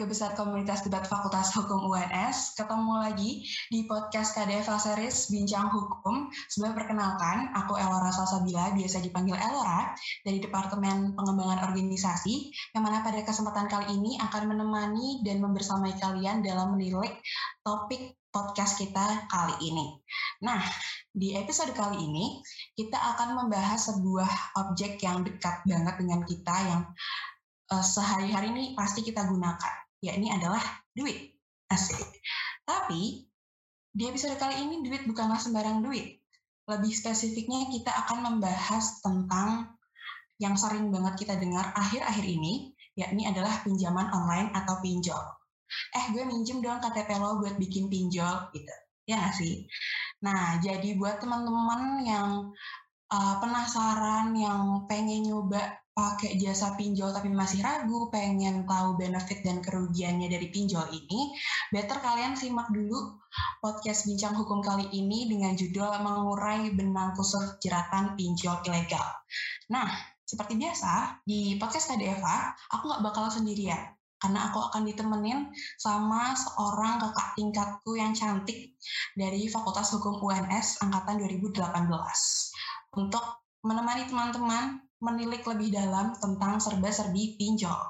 keluarga besar komunitas debat Fakultas Hukum UNS. Ketemu lagi di podcast KDF Series Bincang Hukum. Sebelum perkenalkan, aku Elora Salsabila, biasa dipanggil Elora, dari Departemen Pengembangan Organisasi, yang mana pada kesempatan kali ini akan menemani dan membersamai kalian dalam menilik topik podcast kita kali ini. Nah, di episode kali ini, kita akan membahas sebuah objek yang dekat banget dengan kita, yang uh, sehari-hari ini pasti kita gunakan, yakni adalah duit. Asik. Tapi di episode kali ini duit bukanlah sembarang duit. Lebih spesifiknya kita akan membahas tentang yang sering banget kita dengar akhir-akhir ini, yakni adalah pinjaman online atau pinjol. Eh, gue minjem dong KTP lo buat bikin pinjol, gitu. Ya nggak sih? Nah, jadi buat teman-teman yang uh, penasaran, yang pengen nyoba pakai jasa pinjol tapi masih ragu, pengen tahu benefit dan kerugiannya dari pinjol ini, better kalian simak dulu podcast Bincang Hukum kali ini dengan judul Mengurai Benang Kusut Jeratan Pinjol Ilegal. Nah, seperti biasa, di podcast KDFA, aku nggak bakal sendirian karena aku akan ditemenin sama seorang kakak tingkatku yang cantik dari Fakultas Hukum UNS angkatan 2018 untuk menemani teman-teman menilik lebih dalam tentang serba-serbi pinjol.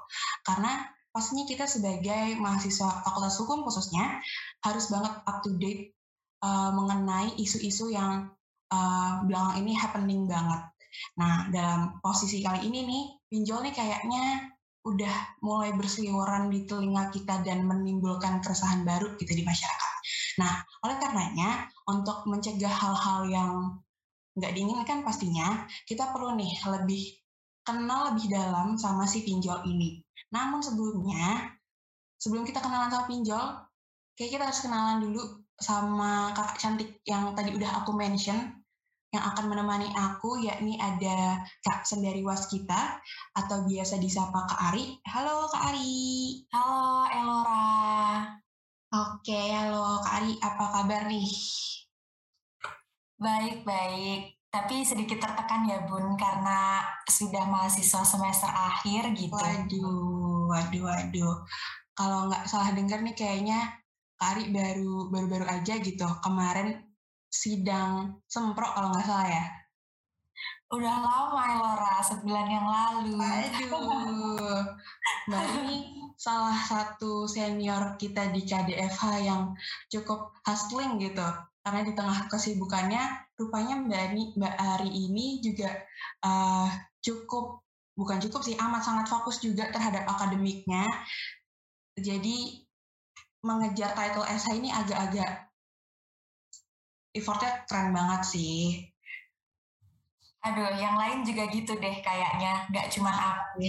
Karena pastinya kita sebagai mahasiswa Fakultas Hukum khususnya harus banget up to date uh, mengenai isu-isu yang uh, belakang ini happening banget. Nah, dalam posisi kali ini nih, pinjol nih kayaknya udah mulai berseliweran di telinga kita dan menimbulkan keresahan baru gitu di masyarakat. Nah, oleh karenanya untuk mencegah hal-hal yang nggak diinginkan pastinya, kita perlu nih lebih kenal lebih dalam sama si pinjol ini. Namun sebelumnya, sebelum kita kenalan sama pinjol, kayak kita harus kenalan dulu sama kakak cantik yang tadi udah aku mention, yang akan menemani aku yakni ada Kak Sendiri Waskita atau biasa disapa Kak Ari. Halo Kak Ari. Halo Elora. Oke, halo Kak Ari, apa kabar nih? Baik, baik. Tapi sedikit tertekan ya Bun, karena sudah mahasiswa semester akhir gitu. Waduh, waduh, waduh. Kalau nggak salah dengar nih kayaknya Kari baru baru-baru aja gitu. Kemarin sidang semprok kalau nggak salah ya. Udah lama ya Laura, sebulan yang lalu. Aduh, Mbak ini salah satu senior kita di KDFH yang cukup hustling gitu karena di tengah kesibukannya rupanya Mbak Ani, Mbak Ari ini juga uh, cukup bukan cukup sih amat sangat fokus juga terhadap akademiknya. Jadi mengejar title essay ini agak-agak effortnya keren banget sih. Aduh, yang lain juga gitu deh kayaknya, nggak cuma aku.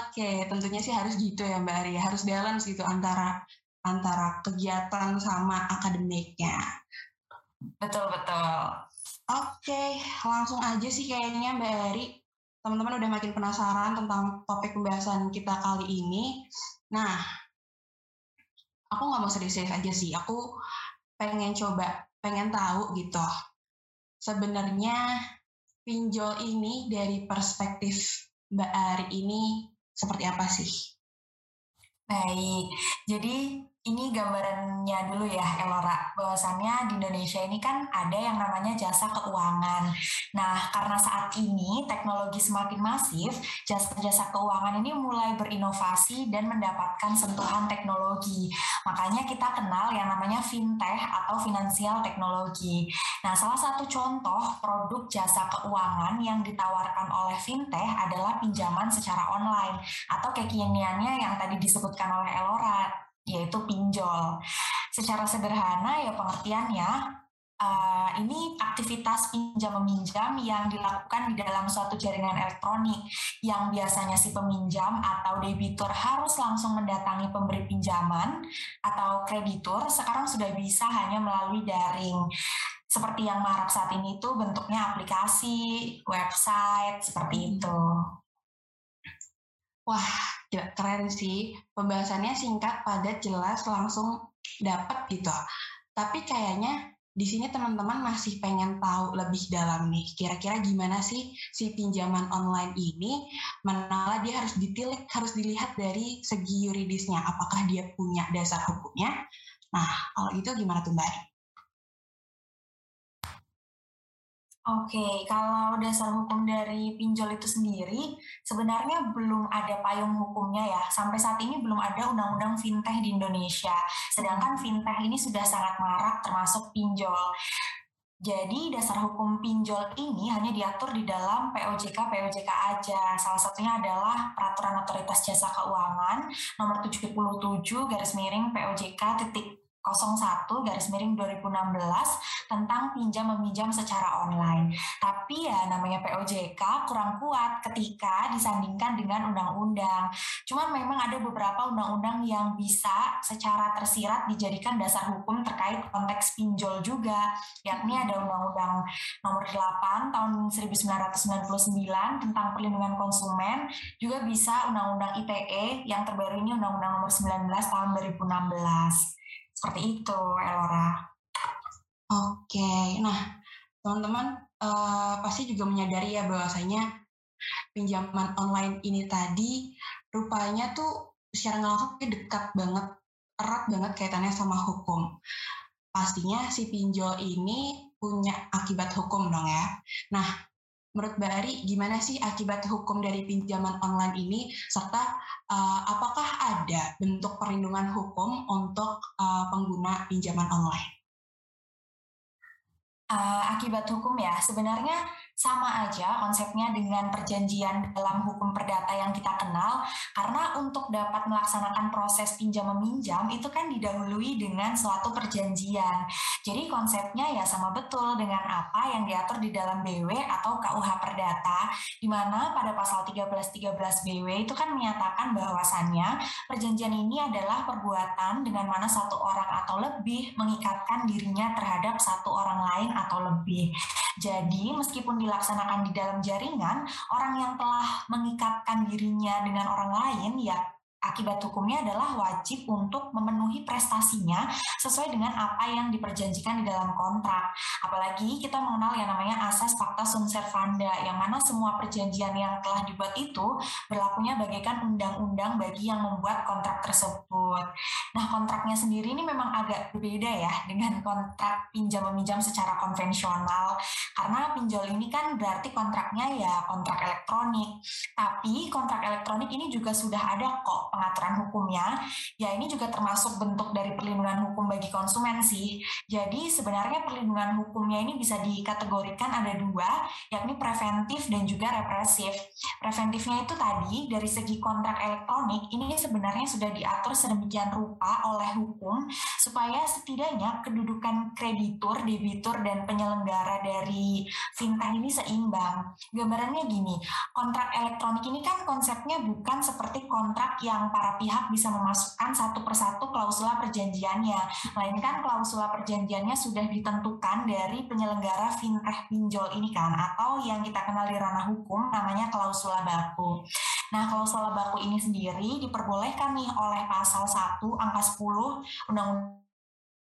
Oke, tentunya sih harus gitu ya Mbak Ari, harus balance gitu antara antara kegiatan sama akademiknya. Betul, betul. Oke, langsung aja sih kayaknya Mbak Eri. Teman-teman udah makin penasaran tentang topik pembahasan kita kali ini. Nah, aku nggak mau serius-serius aja sih. Aku pengen coba, pengen tahu gitu. Sebenarnya pinjol ini dari perspektif Mbak Ari ini seperti apa sih? Baik, jadi ini gambarannya dulu ya Elora. Bahwasannya di Indonesia ini kan ada yang namanya jasa keuangan. Nah karena saat ini teknologi semakin masif jasa-jasa keuangan ini mulai berinovasi dan mendapatkan sentuhan teknologi. Makanya kita kenal yang namanya fintech atau finansial teknologi. Nah salah satu contoh produk jasa keuangan yang ditawarkan oleh fintech adalah pinjaman secara online atau kekiniannya yang tadi disebutkan oleh Elora yaitu pinjol. Secara sederhana ya pengertiannya uh, ini aktivitas pinjam meminjam yang dilakukan di dalam suatu jaringan elektronik yang biasanya si peminjam atau debitur harus langsung mendatangi pemberi pinjaman atau kreditur sekarang sudah bisa hanya melalui daring seperti yang marak saat ini itu bentuknya aplikasi, website seperti itu. Wah, keren sih. Pembahasannya singkat, padat, jelas, langsung dapat gitu. Tapi kayaknya di sini teman-teman masih pengen tahu lebih dalam nih, kira-kira gimana sih si pinjaman online ini, mana dia harus ditilik, harus dilihat dari segi yuridisnya, apakah dia punya dasar hukumnya. Nah, kalau itu gimana tuh Mbak? Oke, kalau dasar hukum dari pinjol itu sendiri, sebenarnya belum ada payung hukumnya ya. Sampai saat ini belum ada undang-undang fintech di Indonesia. Sedangkan fintech ini sudah sangat marak termasuk pinjol. Jadi dasar hukum pinjol ini hanya diatur di dalam POJK POJK aja. Salah satunya adalah Peraturan Otoritas Jasa Keuangan nomor 77 garis miring POJK titik 01 garis miring 2016 tentang pinjam meminjam secara online. Tapi ya namanya POJK kurang kuat ketika disandingkan dengan undang-undang. Cuman memang ada beberapa undang-undang yang bisa secara tersirat dijadikan dasar hukum terkait konteks pinjol juga, yakni ada Undang-Undang Nomor 8 tahun 1999 tentang perlindungan konsumen, juga bisa Undang-Undang ITE yang terbaru ini Undang-Undang Nomor 19 tahun 2016. Seperti itu, Elora. Oke, nah teman-teman uh, pasti juga menyadari ya bahwasanya pinjaman online ini tadi rupanya tuh secara langsung dekat banget, erat banget kaitannya sama hukum. Pastinya si pinjol ini punya akibat hukum dong ya. Nah, menurut Mbak Ari, gimana sih akibat hukum dari pinjaman online ini, serta uh, apakah ada bentuk perlindungan hukum untuk uh, pengguna pinjaman online? Uh, akibat hukum ya, sebenarnya sama aja konsepnya dengan perjanjian dalam hukum perdata yang kita kenal karena untuk dapat melaksanakan proses pinjam meminjam itu kan didahului dengan suatu perjanjian. Jadi konsepnya ya sama betul dengan apa yang diatur di dalam BW atau KUH Perdata di mana pada pasal 1313 BW itu kan menyatakan bahwasannya perjanjian ini adalah perbuatan dengan mana satu orang atau lebih mengikatkan dirinya terhadap satu orang lain lebih. Jadi meskipun dilaksanakan di dalam jaringan, orang yang telah mengikatkan dirinya dengan orang lain ya akibat hukumnya adalah wajib untuk memenuhi prestasinya sesuai dengan apa yang diperjanjikan di dalam kontrak. Apalagi kita mengenal yang namanya asas fakta sunt servanda, yang mana semua perjanjian yang telah dibuat itu berlakunya bagaikan undang-undang bagi yang membuat kontrak tersebut. Nah, kontraknya sendiri ini memang agak berbeda ya dengan kontrak pinjam-meminjam secara konvensional, karena pinjol ini kan berarti kontraknya ya kontrak elektronik. Tapi kontrak elektronik ini juga sudah ada kok pengaturan hukumnya, ya ini juga termasuk bentuk dari perlindungan hukum bagi konsumen sih. Jadi sebenarnya perlindungan hukumnya ini bisa dikategorikan ada dua, yakni preventif dan juga represif. Preventifnya itu tadi dari segi kontrak elektronik ini sebenarnya sudah diatur sedemikian rupa oleh hukum supaya setidaknya kedudukan kreditur, debitur dan penyelenggara dari fintech ini seimbang. Gambarannya gini, kontrak elektronik ini kan konsepnya bukan seperti kontrak yang para pihak bisa memasukkan satu persatu klausula perjanjiannya, melainkan klausula perjanjiannya sudah ditentukan dari penyelenggara fintech pinjol ini kan, atau yang kita kenal di ranah hukum namanya klausula baku. Nah, klausula baku ini sendiri diperbolehkan nih oleh pasal 1 angka 10 Undang-Undang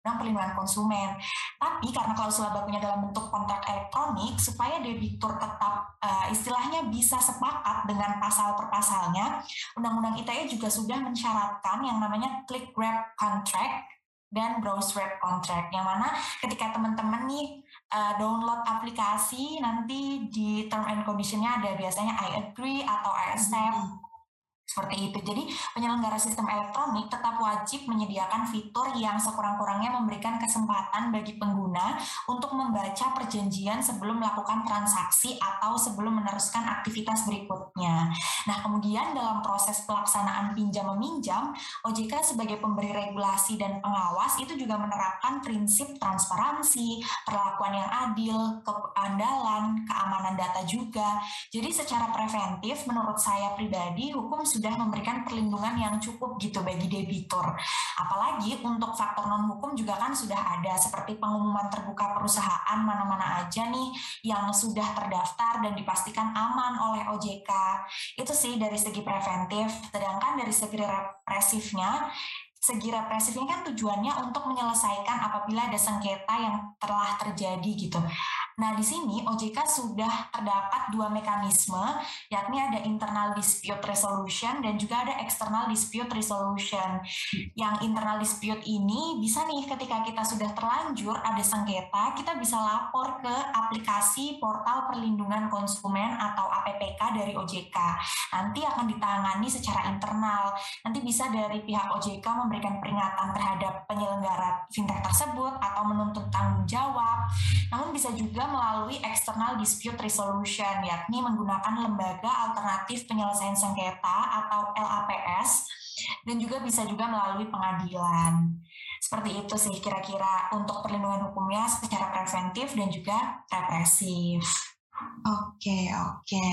perlindungan konsumen. Tapi karena klausula bakunya dalam bentuk kontrak elektronik, supaya debitur tetap uh, istilahnya bisa sepakat dengan pasal per pasalnya, Undang-Undang ITE juga sudah mensyaratkan yang namanya click wrap contract dan browse wrap contract. Yang mana ketika teman-teman nih uh, download aplikasi, nanti di term and conditionnya ada biasanya I agree atau I accept. Mm -hmm seperti itu. Jadi penyelenggara sistem elektronik tetap wajib menyediakan fitur yang sekurang-kurangnya memberikan kesempatan bagi pengguna untuk membaca perjanjian sebelum melakukan transaksi atau sebelum meneruskan aktivitas berikutnya. Nah, kemudian dalam proses pelaksanaan pinjam meminjam, OJK sebagai pemberi regulasi dan pengawas itu juga menerapkan prinsip transparansi, perlakuan yang adil, keandalan, keamanan data juga. Jadi secara preventif menurut saya pribadi hukum sudah memberikan perlindungan yang cukup gitu bagi debitur. Apalagi untuk faktor non hukum juga kan sudah ada seperti pengumuman terbuka perusahaan mana-mana aja nih yang sudah terdaftar dan dipastikan aman oleh OJK. Itu sih dari segi preventif. Sedangkan dari segi represifnya segi represif ini kan tujuannya untuk menyelesaikan apabila ada sengketa yang telah terjadi gitu. Nah, di sini OJK sudah terdapat dua mekanisme, yakni ada internal dispute resolution dan juga ada external dispute resolution. Yang internal dispute ini bisa nih ketika kita sudah terlanjur ada sengketa, kita bisa lapor ke aplikasi portal perlindungan konsumen atau APPK dari OJK. Nanti akan ditangani secara internal. Nanti bisa dari pihak OJK memberikan peringatan terhadap penyelenggara fintech tersebut atau menuntut tanggung jawab. Namun bisa juga melalui external dispute resolution, yakni menggunakan lembaga alternatif penyelesaian sengketa atau LAPS, dan juga bisa juga melalui pengadilan. Seperti itu sih kira-kira untuk perlindungan hukumnya secara preventif dan juga represif. Oke, oke.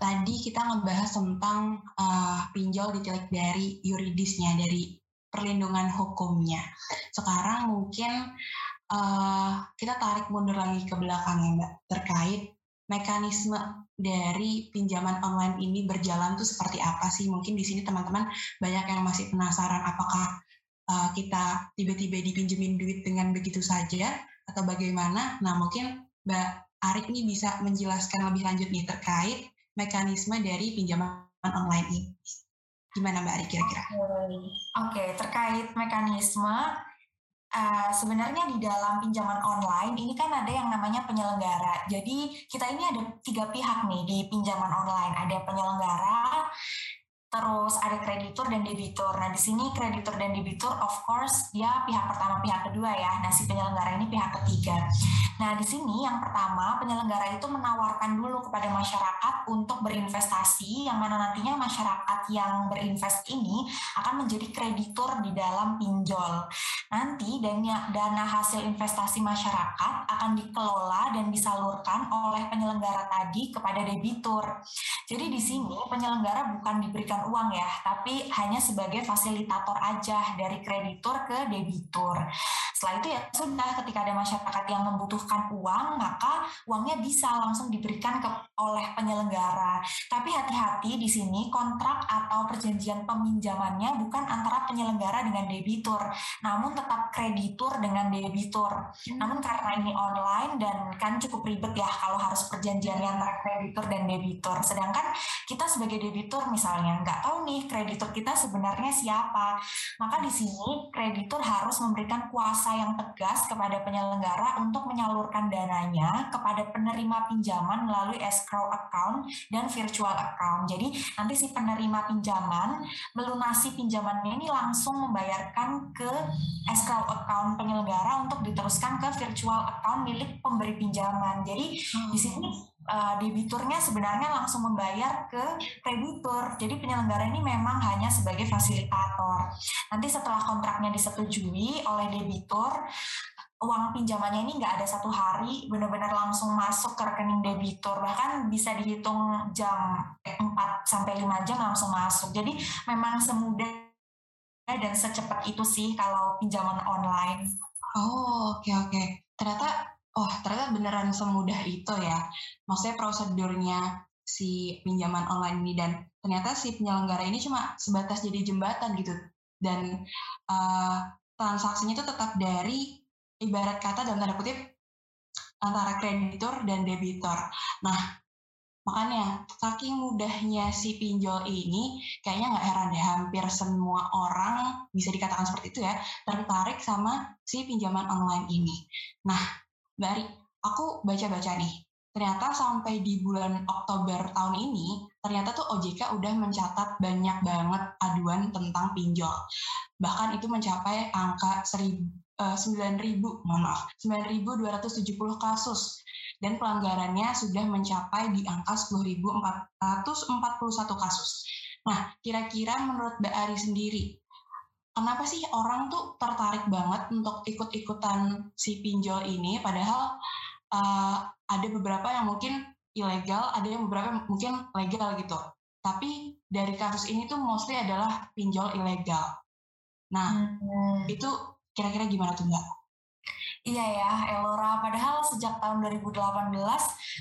Tadi kita ngebahas tentang uh, pinjol ditilik dari yuridisnya, dari perlindungan hukumnya. Sekarang mungkin uh, kita tarik mundur lagi ke belakang ya Mbak terkait mekanisme dari pinjaman online ini berjalan tuh seperti apa sih? Mungkin di sini teman-teman banyak yang masih penasaran apakah uh, kita tiba-tiba dipinjemin duit dengan begitu saja atau bagaimana? Nah mungkin Mbak Arik ini bisa menjelaskan lebih lanjut nih terkait mekanisme dari pinjaman online ini. Gimana Mbak Arik kira-kira? Oke, okay, terkait mekanisme Uh, sebenarnya di dalam pinjaman online ini kan ada yang namanya penyelenggara. Jadi kita ini ada tiga pihak nih di pinjaman online. Ada penyelenggara, terus ada kreditur dan debitur. Nah, di sini kreditur dan debitur of course dia pihak pertama, pihak kedua ya. Nah, si penyelenggara ini pihak ketiga. Nah, di sini yang pertama penyelenggara itu menawarkan dulu kepada masyarakat untuk berinvestasi yang mana nantinya masyarakat yang berinvest ini akan menjadi kreditur di dalam pinjol. Nanti dana, dana hasil investasi masyarakat akan dikelola dan disalurkan oleh penyelenggara tadi kepada debitur. Jadi di sini penyelenggara bukan diberikan uang ya, tapi hanya sebagai fasilitator aja dari kreditur ke debitur. Setelah itu ya sudah ketika ada masyarakat yang membutuhkan uang, maka uangnya bisa langsung diberikan ke oleh penyelenggara. Tapi hati-hati di sini kontrak atau perjanjian peminjamannya bukan antara penyelenggara dengan debitur, namun tetap kreditur dengan debitur. Hmm. Namun karena ini online dan kan cukup ribet ya kalau harus perjanjiannya antara kreditur dan debitur. Sedangkan kita sebagai debitur misalnya nggak tahu nih kreditur kita sebenarnya siapa. Maka di sini kreditur harus memberikan kuasa yang tegas kepada penyelenggara untuk menyalurkan dananya kepada penerima pinjaman melalui escrow account dan virtual account. Jadi nanti si penerima pinjaman melunasi pinjamannya ini langsung membayarkan ke escrow account penyelenggara untuk diteruskan ke virtual account milik pemberi pinjaman. Jadi di sini uh, debiturnya sebenarnya langsung membayar ke kreditur. Jadi penyelenggara ini memang hanya sebagai fasilitator. Nanti setelah kontraknya disetujui oleh debitur, uang pinjamannya ini nggak ada satu hari benar-benar langsung masuk ke rekening debitur bahkan bisa dihitung jam 4 sampai 5 jam langsung masuk jadi memang semudah dan secepat itu sih kalau pinjaman online. Oh oke okay, oke. Okay. Ternyata oh ternyata beneran semudah itu ya. Maksudnya prosedurnya si pinjaman online ini dan ternyata si penyelenggara ini cuma sebatas jadi jembatan gitu dan uh, transaksinya itu tetap dari ibarat kata dalam tanda kutip antara kreditur dan debitor. Nah, Makanya saking mudahnya si pinjol ini kayaknya nggak heran deh hampir semua orang bisa dikatakan seperti itu ya tertarik sama si pinjaman online ini. Nah, dari aku baca-baca nih, ternyata sampai di bulan Oktober tahun ini ternyata tuh OJK udah mencatat banyak banget aduan tentang pinjol. Bahkan itu mencapai angka 9.000, eh, maaf, 9.270 kasus dan pelanggarannya sudah mencapai di angka 10.441 kasus. Nah, kira-kira menurut Mbak Ari sendiri, kenapa sih orang tuh tertarik banget untuk ikut-ikutan si pinjol ini, padahal uh, ada beberapa yang mungkin ilegal, ada yang beberapa yang mungkin legal gitu. Tapi dari kasus ini tuh mostly adalah pinjol ilegal. Nah, hmm. itu kira-kira gimana tuh Mbak? Iya ya, Elora. Padahal sejak tahun 2018,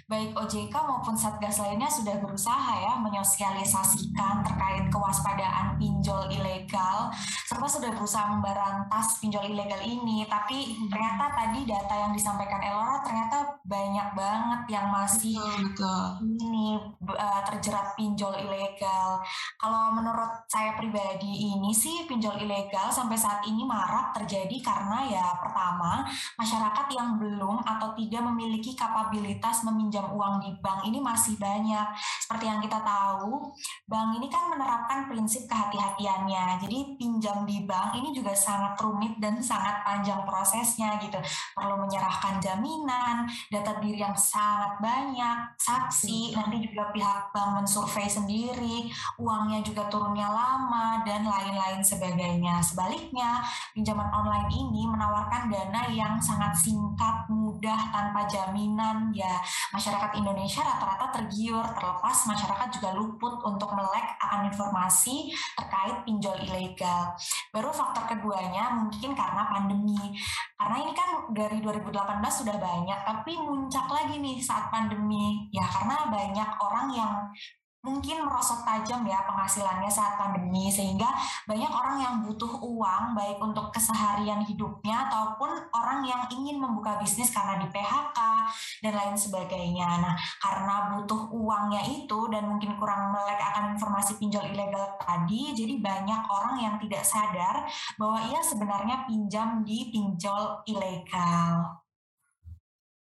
baik OJK maupun Satgas lainnya sudah berusaha ya menyosialisasikan terkait kewaspadaan pinjol ilegal serta sudah berusaha memberantas pinjol ilegal ini. Tapi hmm. ternyata tadi data yang disampaikan Elora ternyata banyak banget yang masih betul, ini uh, terjerat pinjol ilegal. Kalau menurut saya pribadi ini sih pinjol ilegal sampai saat ini marak terjadi karena ya pertama masyarakat yang belum atau tidak memiliki kapabilitas meminjam uang di bank ini masih banyak. Seperti yang kita tahu, bank ini kan menerapkan prinsip kehati-hatiannya. Jadi pinjam di bank ini juga sangat rumit dan sangat panjang prosesnya gitu. Perlu menyerahkan jaminan, data diri yang sangat banyak, saksi, nanti juga pihak bank mensurvei sendiri, uangnya juga turunnya lama dan lain-lain sebagainya. Sebaliknya, pinjaman online ini menawarkan dana yang sangat singkat, mudah, tanpa jaminan. Ya, masyarakat Indonesia rata-rata tergiur, terlepas masyarakat juga luput untuk melek akan informasi terkait pinjol ilegal. Baru faktor keduanya mungkin karena pandemi. Karena ini kan dari 2018 sudah banyak, tapi muncak lagi nih saat pandemi. Ya karena banyak orang yang mungkin merosot tajam ya penghasilannya saat pandemi sehingga banyak orang yang butuh uang baik untuk keseharian hidupnya ataupun orang yang ingin membuka bisnis karena di PHK dan lain sebagainya. Nah, karena butuh uangnya itu dan mungkin kurang melek akan informasi pinjol ilegal tadi, jadi banyak orang yang tidak sadar bahwa ia sebenarnya pinjam di pinjol ilegal.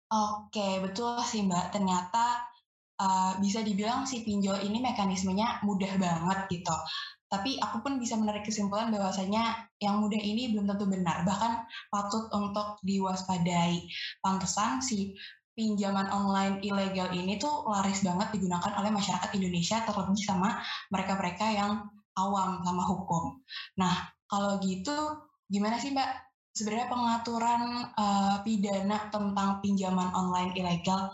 Oke, betul sih Mbak. Ternyata uh, bisa dibilang si pinjol ini mekanismenya mudah banget gitu. Tapi aku pun bisa menarik kesimpulan bahwasanya yang mudah ini belum tentu benar, bahkan patut untuk diwaspadai. Pantesan si pinjaman online ilegal ini tuh laris banget digunakan oleh masyarakat Indonesia terlebih sama mereka-mereka yang awam sama hukum. Nah, kalau gitu gimana sih Mbak sebenarnya pengaturan uh, pidana tentang pinjaman online ilegal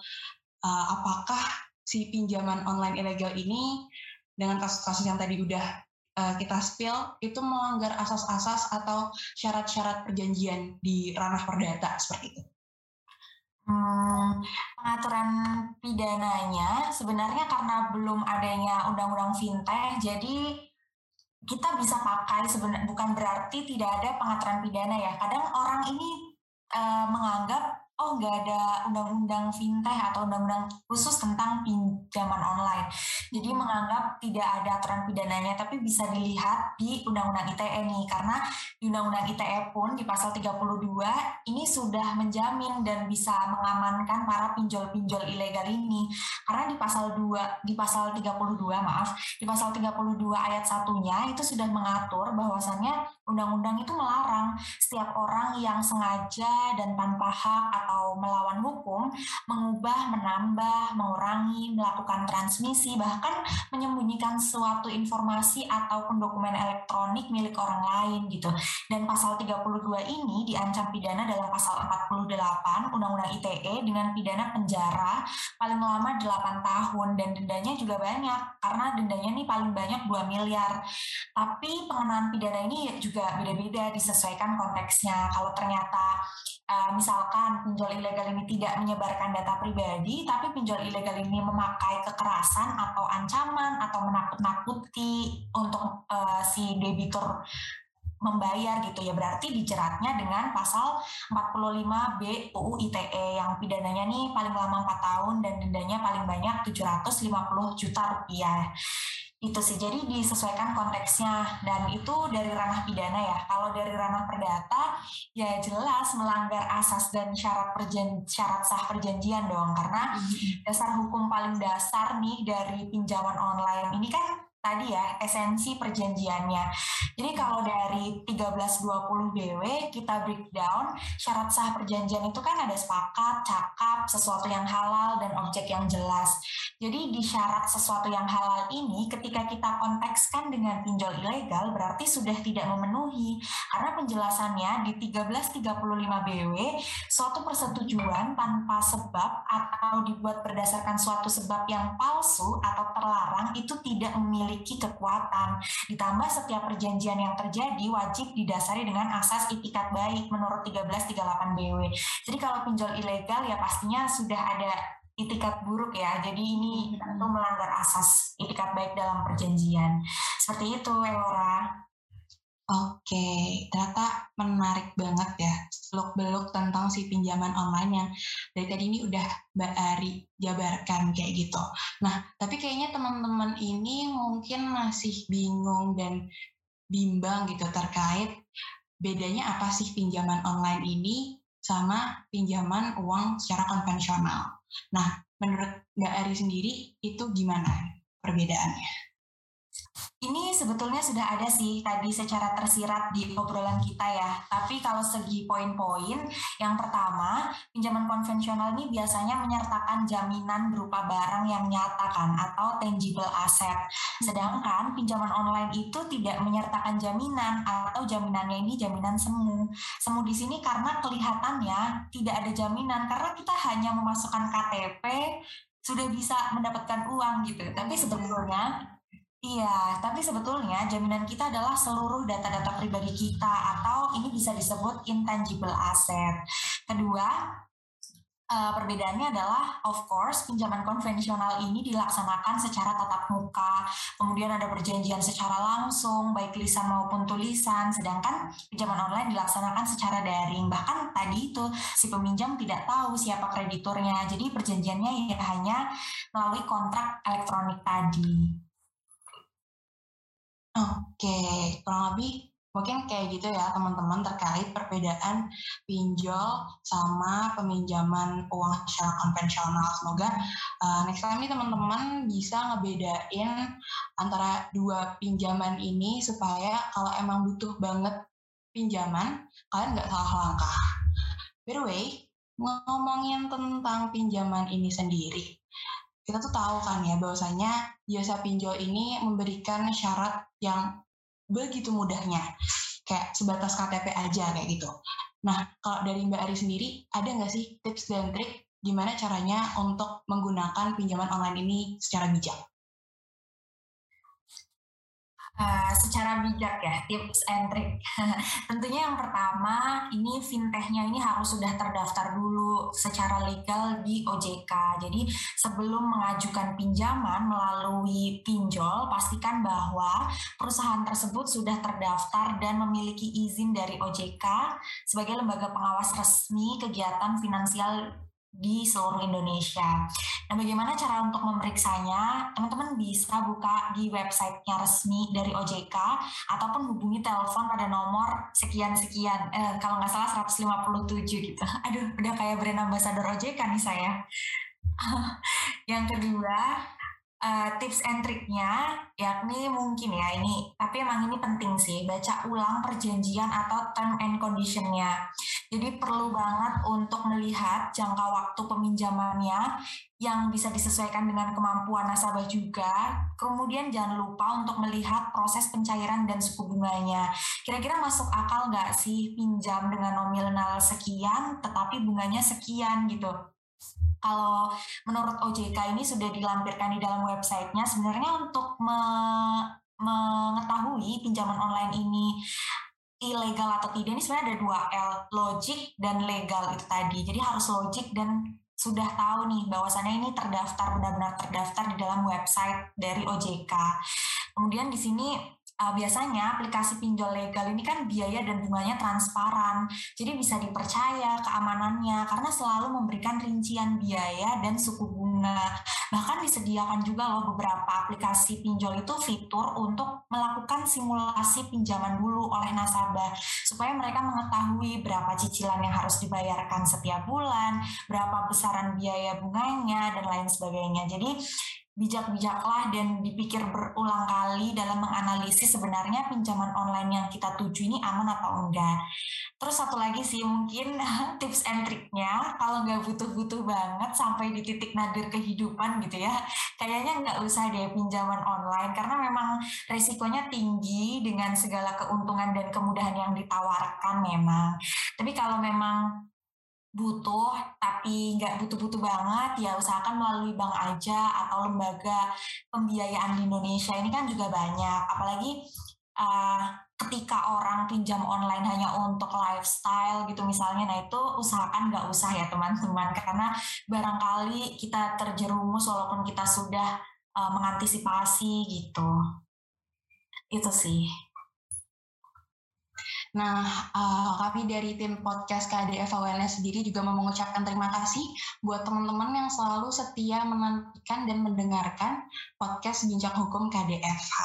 uh, apakah si pinjaman online ilegal ini dengan kasus-kasus yang tadi udah uh, kita spill itu melanggar asas-asas atau syarat-syarat perjanjian di ranah perdata seperti itu. Hmm, pengaturan pidananya sebenarnya karena belum adanya undang-undang fintech, jadi kita bisa pakai sebenarnya bukan berarti tidak ada pengaturan pidana ya. Kadang orang ini uh, menganggap oh nggak ada undang-undang fintech atau undang-undang khusus tentang pinjaman online. Jadi menganggap tidak ada aturan pidananya, tapi bisa dilihat di undang-undang ITE nih, karena di undang-undang ITE pun di pasal 32 ini sudah menjamin dan bisa mengamankan para pinjol-pinjol ilegal ini. Karena di pasal 2, di pasal 32 maaf, di pasal 32 ayat satunya itu sudah mengatur bahwasannya undang-undang itu melarang setiap orang yang sengaja dan tanpa hak atau atau melawan hukum, mengubah, menambah, mengurangi, melakukan transmisi, bahkan menyembunyikan suatu informasi ataupun dokumen elektronik milik orang lain gitu. Dan pasal 32 ini diancam pidana dalam pasal 48 Undang-Undang ITE dengan pidana penjara paling lama 8 tahun dan dendanya juga banyak karena dendanya nih paling banyak 2 miliar. Tapi pengenaan pidana ini juga beda-beda disesuaikan konteksnya. Kalau ternyata uh, misalkan pinjol ilegal ini tidak menyebarkan data pribadi, tapi pinjol ilegal ini memakai kekerasan atau ancaman atau menakut-nakuti untuk uh, si debitur membayar gitu ya. Berarti dijeratnya dengan pasal 45B UU ITE yang pidananya nih paling lama 4 tahun dan dendanya paling banyak 750 juta rupiah itu sih jadi disesuaikan konteksnya. Dan itu dari ranah pidana ya. Kalau dari ranah perdata ya jelas melanggar asas dan syarat perjan syarat sah perjanjian dong. Karena mm-hmm. dasar hukum paling dasar nih dari pinjaman online ini kan tadi ya esensi perjanjiannya. Jadi kalau dari 1320 BW kita breakdown syarat sah perjanjian itu kan ada sepakat, cakap, sesuatu yang halal dan objek yang jelas. Jadi di syarat sesuatu yang halal ini ketika kita kontekskan dengan pinjol ilegal berarti sudah tidak memenuhi karena penjelasannya di 1335 BW suatu persetujuan tanpa sebab atau dibuat berdasarkan suatu sebab yang palsu atau terlarang itu tidak memiliki memiliki kekuatan. Ditambah setiap perjanjian yang terjadi wajib didasari dengan asas itikat baik menurut 1338 BW. Jadi kalau pinjol ilegal ya pastinya sudah ada itikat buruk ya. Jadi ini tentu melanggar asas itikat baik dalam perjanjian. Seperti itu, Elora. Oke, ternyata menarik banget ya seluk-beluk tentang si pinjaman online yang dari tadi ini udah Mbak Ari jabarkan kayak gitu. Nah, tapi kayaknya teman-teman ini mungkin masih bingung dan bimbang gitu terkait bedanya apa sih pinjaman online ini sama pinjaman uang secara konvensional. Nah, menurut Mbak Ari sendiri itu gimana perbedaannya? Ini sebetulnya sudah ada sih tadi secara tersirat di obrolan kita ya. Tapi kalau segi poin-poin, yang pertama, pinjaman konvensional ini biasanya menyertakan jaminan berupa barang yang nyata kan atau tangible asset. Sedangkan pinjaman online itu tidak menyertakan jaminan atau jaminannya ini jaminan semu. Semu di sini karena kelihatannya tidak ada jaminan karena kita hanya memasukkan KTP sudah bisa mendapatkan uang gitu. Tapi sebetulnya Iya, tapi sebetulnya jaminan kita adalah seluruh data-data pribadi kita atau ini bisa disebut intangible asset. Kedua, uh, perbedaannya adalah of course pinjaman konvensional ini dilaksanakan secara tatap muka, kemudian ada perjanjian secara langsung baik lisan maupun tulisan, sedangkan pinjaman online dilaksanakan secara daring. Bahkan tadi itu si peminjam tidak tahu siapa krediturnya, jadi perjanjiannya ya hanya melalui kontrak elektronik tadi. Oke, kurang lebih mungkin kayak gitu ya teman-teman terkait perbedaan pinjol sama peminjaman uang secara konvensional. Semoga uh, next time nih teman-teman bisa ngebedain antara dua pinjaman ini supaya kalau emang butuh banget pinjaman, kalian nggak salah langkah. By the way, ngomongin tentang pinjaman ini sendiri, kita tuh tahu kan ya bahwasanya jasa pinjol ini memberikan syarat yang begitu mudahnya kayak sebatas KTP aja kayak gitu. Nah kalau dari Mbak Ari sendiri ada nggak sih tips dan trik gimana caranya untuk menggunakan pinjaman online ini secara bijak? Uh, secara bijak ya tips and trick. Tentunya yang pertama ini fintechnya ini harus sudah terdaftar dulu secara legal di OJK. Jadi sebelum mengajukan pinjaman melalui pinjol pastikan bahwa perusahaan tersebut sudah terdaftar dan memiliki izin dari OJK sebagai lembaga pengawas resmi kegiatan finansial di seluruh Indonesia. Nah, bagaimana cara untuk memeriksanya? Teman-teman bisa buka di websitenya resmi dari OJK ataupun hubungi telepon pada nomor sekian-sekian. Eh, kalau nggak salah 157 gitu. Aduh, udah kayak brand ambassador OJK nih saya. Yang kedua, uh, tips and triknya yakni mungkin ya ini tapi emang ini penting sih baca ulang perjanjian atau term and conditionnya. Jadi perlu banget untuk melihat jangka waktu peminjamannya yang bisa disesuaikan dengan kemampuan nasabah juga. Kemudian jangan lupa untuk melihat proses pencairan dan suku bunganya. Kira-kira masuk akal nggak sih pinjam dengan nominal sekian tetapi bunganya sekian gitu kalau menurut OJK ini sudah dilampirkan di dalam websitenya sebenarnya untuk me mengetahui pinjaman online ini ilegal atau tidak ini sebenarnya ada dua L logik dan legal itu tadi. Jadi harus logik dan sudah tahu nih bahwasannya ini terdaftar benar-benar terdaftar di dalam website dari OJK kemudian di sini uh, biasanya aplikasi pinjol legal ini kan biaya dan bunganya transparan, jadi bisa dipercaya keamanannya karena selalu memberikan rincian biaya dan suku bunga. Bahkan disediakan juga loh beberapa aplikasi pinjol itu fitur untuk melakukan simulasi pinjaman dulu oleh nasabah supaya mereka mengetahui berapa cicilan yang harus dibayarkan setiap bulan, berapa besaran biaya bunganya dan lain sebagainya. Jadi bijak-bijaklah dan dipikir berulang kali dalam menganalisis sebenarnya pinjaman online yang kita tuju ini aman atau enggak. Terus satu lagi sih mungkin tips and triknya kalau nggak butuh-butuh banget sampai di titik nadir kehidupan gitu ya, kayaknya nggak usah deh pinjaman online karena memang resikonya tinggi dengan segala keuntungan dan kemudahan yang ditawarkan memang. Tapi kalau memang butuh tapi nggak butuh-butuh banget ya usahakan melalui bank aja atau lembaga pembiayaan di Indonesia ini kan juga banyak. Apalagi uh, ketika orang pinjam online hanya untuk lifestyle gitu misalnya nah itu usahakan nggak usah ya teman-teman. Karena barangkali kita terjerumus walaupun kita sudah uh, mengantisipasi gitu. Itu sih Nah, uh, kami dari tim podcast KDF Awareness sendiri juga mau mengucapkan terima kasih buat teman-teman yang selalu setia menantikan dan mendengarkan podcast Bincang Hukum KDFH.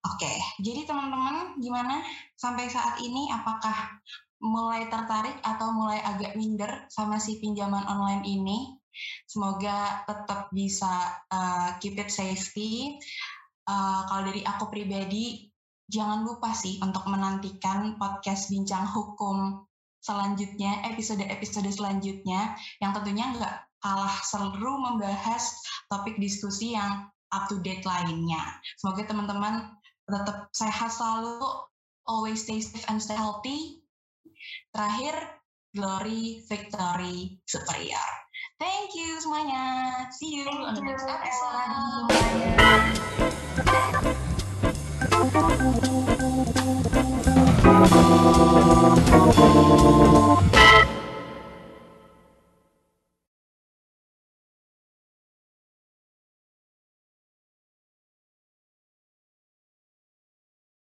Oke, jadi teman-teman gimana sampai saat ini apakah mulai tertarik atau mulai agak minder sama si pinjaman online ini? Semoga tetap bisa uh, keep it safety. Uh, kalau dari aku pribadi, jangan lupa sih untuk menantikan podcast Bincang Hukum selanjutnya, episode-episode selanjutnya, yang tentunya nggak kalah seru membahas topik diskusi yang up to date lainnya. Semoga teman-teman tetap sehat selalu, always stay safe and stay healthy. Terakhir, glory, victory, superior. Thank you semuanya. See you Thank on the next episode. Thank you.